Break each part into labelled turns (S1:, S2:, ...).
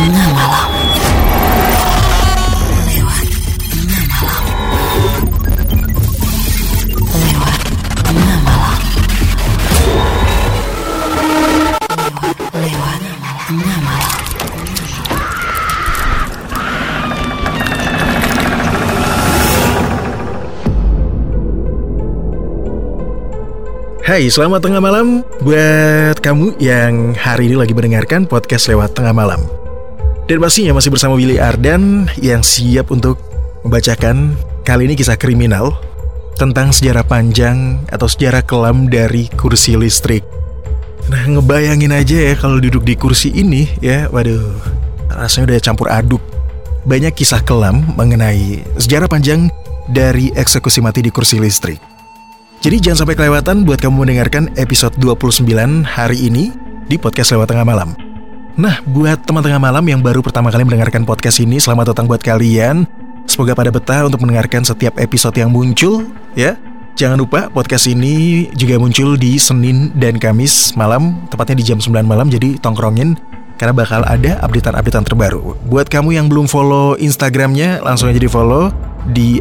S1: tengah malam.
S2: Hai, selamat tengah malam buat kamu yang hari ini lagi mendengarkan podcast lewat tengah malam. Dan pastinya masih bersama Willy Ardan yang siap untuk membacakan kali ini kisah kriminal tentang sejarah panjang atau sejarah kelam dari kursi listrik. Nah, ngebayangin aja ya kalau duduk di kursi ini ya, waduh, rasanya udah campur aduk. Banyak kisah kelam mengenai sejarah panjang dari eksekusi mati di kursi listrik. Jadi jangan sampai kelewatan buat kamu mendengarkan episode 29 hari ini di podcast lewat tengah malam. Nah, buat teman tengah malam yang baru pertama kali mendengarkan podcast ini, selamat datang buat kalian. Semoga pada betah untuk mendengarkan setiap episode yang muncul, ya. Jangan lupa podcast ini juga muncul di Senin dan Kamis malam, tepatnya di jam 9 malam, jadi tongkrongin karena bakal ada updatean-updatean terbaru. Buat kamu yang belum follow Instagramnya, langsung aja di follow di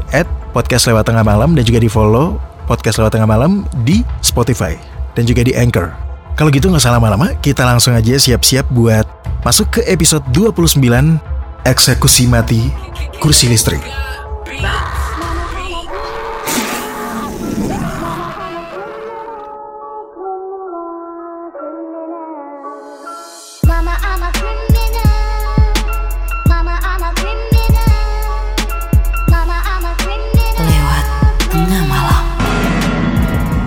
S2: malam dan juga di follow podcast lewat tengah malam di Spotify dan juga di Anchor. Kalau gitu nggak salah lama-lama, kita langsung aja siap-siap buat masuk ke episode 29 Eksekusi Mati Kursi Listrik.
S3: Mama, I'm a criminal. Mama, I'm a criminal. Mama, I'm a criminal.
S1: Lewat tengah malam.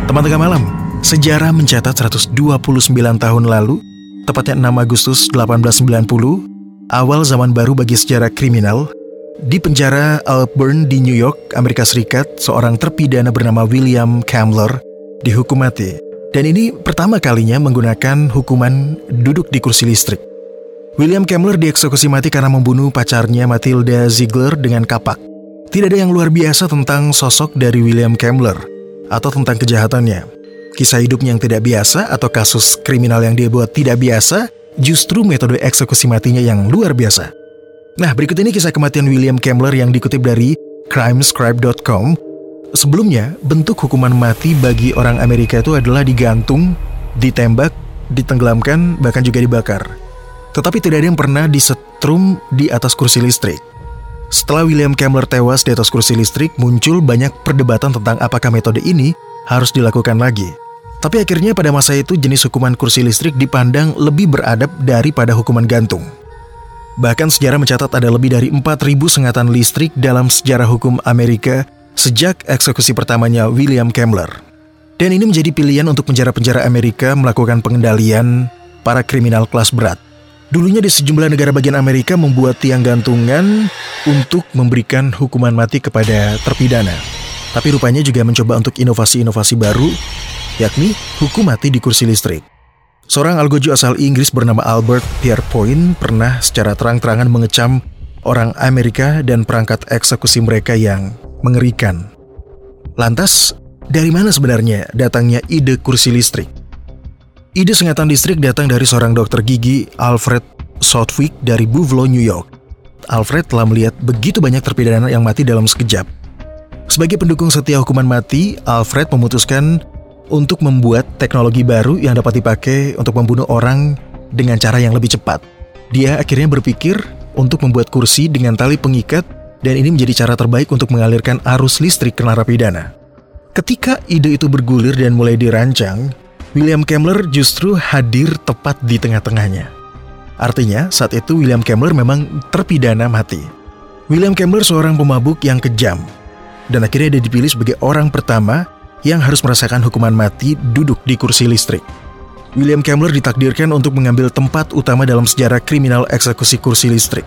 S2: Teman tengah malam, sejarah mencatat 129 tahun lalu, tepatnya 6 Agustus 1890, awal zaman baru bagi sejarah kriminal, di penjara Auburn di New York, Amerika Serikat, seorang terpidana bernama William Kamler dihukum mati. Dan ini pertama kalinya menggunakan hukuman duduk di kursi listrik. William Kamler dieksekusi mati karena membunuh pacarnya Matilda Ziegler dengan kapak. Tidak ada yang luar biasa tentang sosok dari William Kamler atau tentang kejahatannya. Kisah hidupnya yang tidak biasa atau kasus kriminal yang dia buat tidak biasa, justru metode eksekusi matinya yang luar biasa. Nah, berikut ini kisah kematian William Kamler yang dikutip dari crimescribe.com. Sebelumnya, bentuk hukuman mati bagi orang Amerika itu adalah digantung, ditembak, ditenggelamkan, bahkan juga dibakar. Tetapi tidak ada yang pernah disetrum di atas kursi listrik. Setelah William Kamler tewas di atas kursi listrik, muncul banyak perdebatan tentang apakah metode ini harus dilakukan lagi. Tapi akhirnya pada masa itu jenis hukuman kursi listrik dipandang lebih beradab daripada hukuman gantung. Bahkan sejarah mencatat ada lebih dari 4.000 sengatan listrik dalam sejarah hukum Amerika sejak eksekusi pertamanya William Kamler. Dan ini menjadi pilihan untuk penjara-penjara Amerika melakukan pengendalian para kriminal kelas berat. Dulunya di sejumlah negara bagian Amerika membuat tiang gantungan untuk memberikan hukuman mati kepada terpidana. Tapi rupanya juga mencoba untuk inovasi-inovasi baru, yakni hukum mati di kursi listrik. Seorang algojo asal Inggris bernama Albert Pierpoint pernah secara terang-terangan mengecam orang Amerika dan perangkat eksekusi mereka yang mengerikan. Lantas, dari mana sebenarnya datangnya ide kursi listrik? Ide sengatan listrik datang dari seorang dokter gigi, Alfred Southwick dari Buffalo, New York. Alfred telah melihat begitu banyak terpidana yang mati dalam sekejap. Sebagai pendukung setia hukuman mati, Alfred memutuskan untuk membuat teknologi baru yang dapat dipakai untuk membunuh orang dengan cara yang lebih cepat. Dia akhirnya berpikir untuk membuat kursi dengan tali pengikat dan ini menjadi cara terbaik untuk mengalirkan arus listrik ke narapidana. Ketika ide itu bergulir dan mulai dirancang, William Kamler justru hadir tepat di tengah-tengahnya. Artinya, saat itu William Kamler memang terpidana mati. William Kamler seorang pemabuk yang kejam, dan akhirnya dia dipilih sebagai orang pertama yang harus merasakan hukuman mati duduk di kursi listrik. William Kamler ditakdirkan untuk mengambil tempat utama dalam sejarah kriminal eksekusi kursi listrik.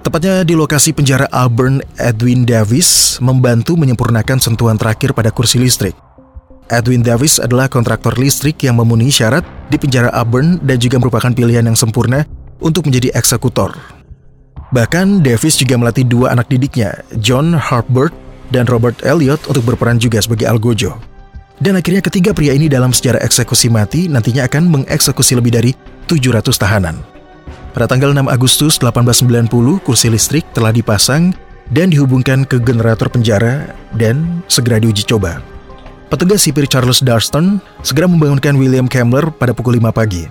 S2: Tepatnya di lokasi penjara Auburn, Edwin Davis membantu menyempurnakan sentuhan terakhir pada kursi listrik. Edwin Davis adalah kontraktor listrik yang memenuhi syarat di penjara Auburn dan juga merupakan pilihan yang sempurna untuk menjadi eksekutor. Bahkan Davis juga melatih dua anak didiknya, John Hartbert dan Robert Elliot untuk berperan juga sebagai algojo. Dan akhirnya ketiga pria ini dalam sejarah eksekusi mati nantinya akan mengeksekusi lebih dari 700 tahanan. Pada tanggal 6 Agustus 1890, kursi listrik telah dipasang dan dihubungkan ke generator penjara dan segera diuji coba. Petugas sipir Charles Darston segera membangunkan William Kemmler pada pukul 5 pagi.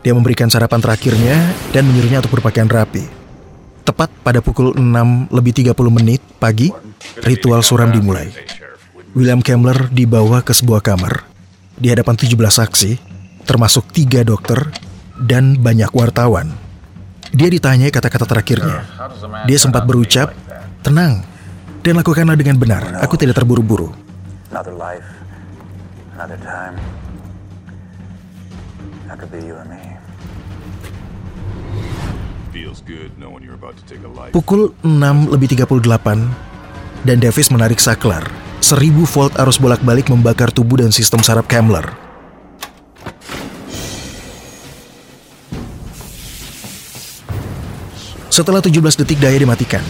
S2: Dia memberikan sarapan terakhirnya dan menyuruhnya untuk berpakaian rapi. Tepat pada pukul 6 lebih 30 menit pagi, ritual suram dimulai. William Kemmler dibawa ke sebuah kamar. Di hadapan 17 saksi, termasuk tiga dokter dan banyak wartawan. Dia ditanya kata-kata terakhirnya. Dia sempat berucap, tenang, dan lakukanlah dengan benar. Aku tidak terburu-buru. Pukul 6 lebih 38 dan Davis menarik saklar. 1000 volt arus bolak-balik membakar tubuh dan sistem saraf Kemmler. Setelah 17 detik daya dimatikan,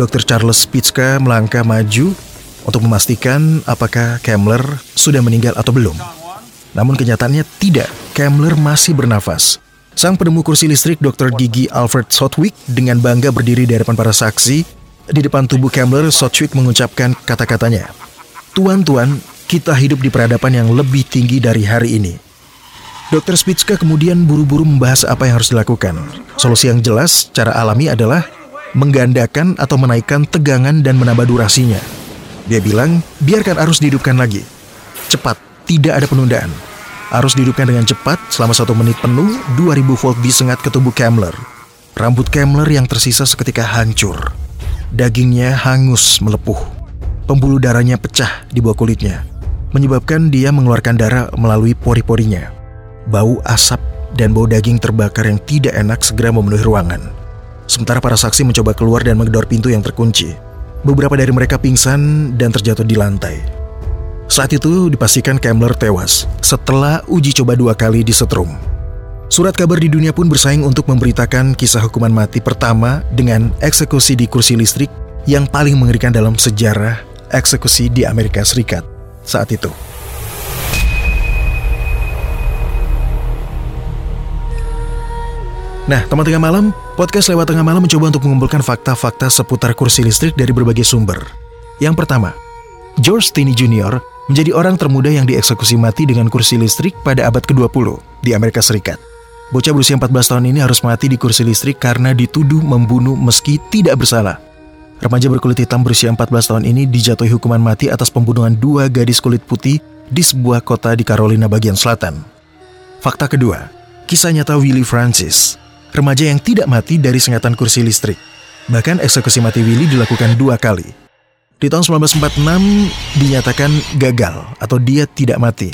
S2: Dr. Charles Spitzka melangkah maju untuk memastikan apakah Kemmler sudah meninggal atau belum. Namun kenyataannya tidak, Kemmler masih bernafas. Sang penemu kursi listrik Dr. Gigi Alfred Sotwick dengan bangga berdiri di hadapan para saksi. Di depan tubuh Kemmler, Sotwick mengucapkan kata-katanya, Tuan-tuan, kita hidup di peradaban yang lebih tinggi dari hari ini. Dr. Spitzka kemudian buru-buru membahas apa yang harus dilakukan. Solusi yang jelas secara alami adalah menggandakan atau menaikkan tegangan dan menambah durasinya. Dia bilang, biarkan arus dihidupkan lagi. Cepat, tidak ada penundaan. Arus dihidupkan dengan cepat selama satu menit penuh, 2000 volt disengat ke tubuh Kemmler. Rambut Kemmler yang tersisa seketika hancur. Dagingnya hangus melepuh. Pembuluh darahnya pecah di bawah kulitnya, menyebabkan dia mengeluarkan darah melalui pori-porinya. Bau asap dan bau daging terbakar yang tidak enak segera memenuhi ruangan. Sementara para saksi mencoba keluar dan menggedor pintu yang terkunci. Beberapa dari mereka pingsan dan terjatuh di lantai. Saat itu dipastikan Kemmler tewas setelah uji coba dua kali disetrum. Surat kabar di dunia pun bersaing untuk memberitakan kisah hukuman mati pertama dengan eksekusi di kursi listrik yang paling mengerikan dalam sejarah eksekusi di Amerika Serikat saat itu. Nah, teman tengah malam, podcast lewat tengah malam mencoba untuk mengumpulkan fakta-fakta seputar kursi listrik dari berbagai sumber. Yang pertama, George Tinney Jr. menjadi orang termuda yang dieksekusi mati dengan kursi listrik pada abad ke-20 di Amerika Serikat. Bocah berusia 14 tahun ini harus mati di kursi listrik karena dituduh membunuh meski tidak bersalah. Remaja berkulit hitam berusia 14 tahun ini dijatuhi hukuman mati atas pembunuhan dua gadis kulit putih di sebuah kota di Carolina bagian selatan. Fakta kedua, kisah nyata Willie Francis, remaja yang tidak mati dari sengatan kursi listrik. Bahkan eksekusi mati Willie dilakukan dua kali. Di tahun 1946 dinyatakan gagal atau dia tidak mati.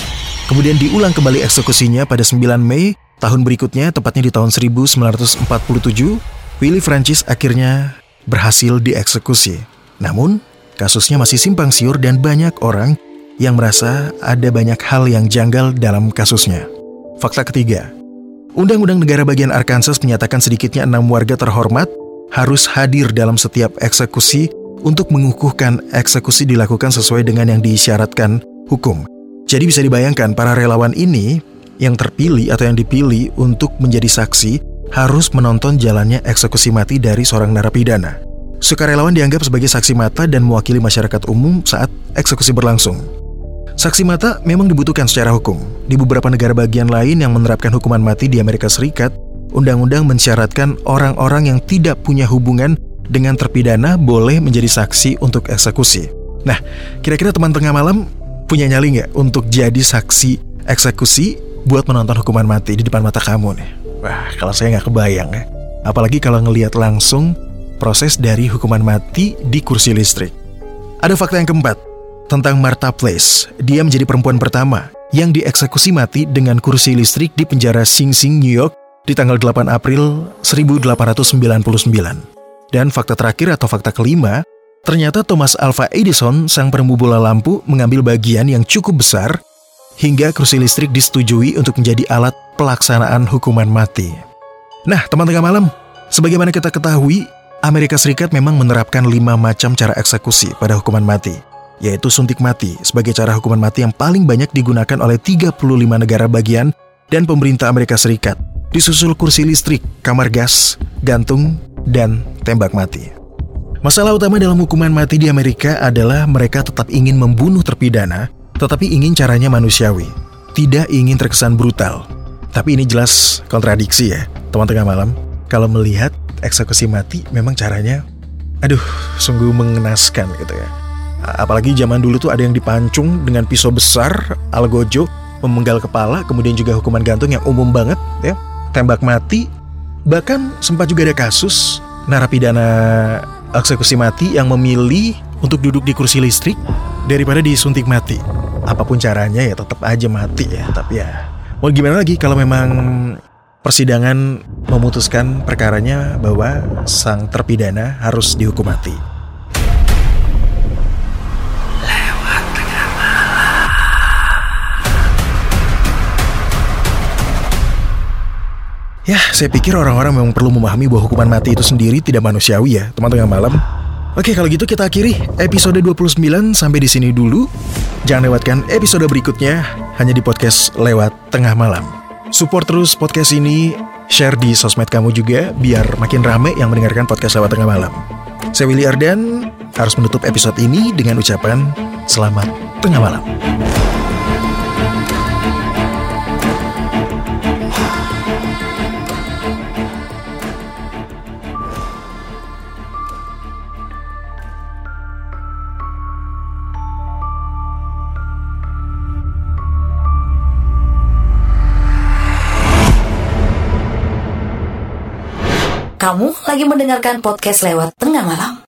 S2: Kemudian diulang kembali eksekusinya pada 9 Mei tahun berikutnya, tepatnya di tahun 1947, Willie Francis akhirnya berhasil dieksekusi. Namun, kasusnya masih simpang siur dan banyak orang yang merasa ada banyak hal yang janggal dalam kasusnya. Fakta ketiga, Undang-Undang Negara Bagian Arkansas menyatakan sedikitnya enam warga terhormat harus hadir dalam setiap eksekusi untuk mengukuhkan eksekusi dilakukan sesuai dengan yang disyaratkan hukum. Jadi bisa dibayangkan para relawan ini yang terpilih atau yang dipilih untuk menjadi saksi harus menonton jalannya eksekusi mati dari seorang narapidana. Sukarelawan dianggap sebagai saksi mata dan mewakili masyarakat umum saat eksekusi berlangsung. Saksi mata memang dibutuhkan secara hukum. Di beberapa negara bagian lain yang menerapkan hukuman mati di Amerika Serikat, undang-undang mensyaratkan orang-orang yang tidak punya hubungan dengan terpidana boleh menjadi saksi untuk eksekusi. Nah, kira-kira teman tengah malam punya nyali nggak untuk jadi saksi eksekusi buat menonton hukuman mati di depan mata kamu nih? Wah, kalau saya nggak kebayang ya. Apalagi kalau ngelihat langsung proses dari hukuman mati di kursi listrik. Ada fakta yang keempat tentang Martha Place. Dia menjadi perempuan pertama yang dieksekusi mati dengan kursi listrik di penjara Sing Sing, New York di tanggal 8 April 1899. Dan fakta terakhir atau fakta kelima, ternyata Thomas Alva Edison, sang penemu bola lampu, mengambil bagian yang cukup besar hingga kursi listrik disetujui untuk menjadi alat pelaksanaan hukuman mati. Nah, teman tengah malam, sebagaimana kita ketahui, Amerika Serikat memang menerapkan lima macam cara eksekusi pada hukuman mati, yaitu suntik mati sebagai cara hukuman mati yang paling banyak digunakan oleh 35 negara bagian dan pemerintah Amerika Serikat. disusul kursi listrik, kamar gas, gantung, dan tembak mati. Masalah utama dalam hukuman mati di Amerika adalah mereka tetap ingin membunuh terpidana, tetapi ingin caranya manusiawi, tidak ingin terkesan brutal. Tapi ini jelas kontradiksi ya, teman tengah malam. Kalau melihat eksekusi mati, memang caranya, aduh, sungguh mengenaskan gitu ya. Apalagi zaman dulu tuh ada yang dipancung dengan pisau besar, algojo, memenggal kepala, kemudian juga hukuman gantung yang umum banget ya, tembak mati. Bahkan sempat juga ada kasus narapidana eksekusi mati yang memilih untuk duduk di kursi listrik daripada disuntik mati. Apa pun caranya ya tetap aja mati ya, tapi ya mau gimana lagi kalau memang persidangan memutuskan perkaranya bahwa sang terpidana harus dihukum mati. Ya, saya pikir orang-orang memang perlu memahami bahwa hukuman mati itu sendiri tidak manusiawi ya, teman-teman malam. Oke, kalau gitu kita akhiri episode 29 sampai di sini dulu. Jangan lewatkan episode berikutnya hanya di podcast lewat tengah malam. Support terus podcast ini, share di sosmed kamu juga biar makin rame yang mendengarkan podcast lewat tengah malam. Saya Willy Ardan harus menutup episode ini dengan ucapan selamat tengah malam.
S1: Kamu lagi mendengarkan podcast lewat tengah malam.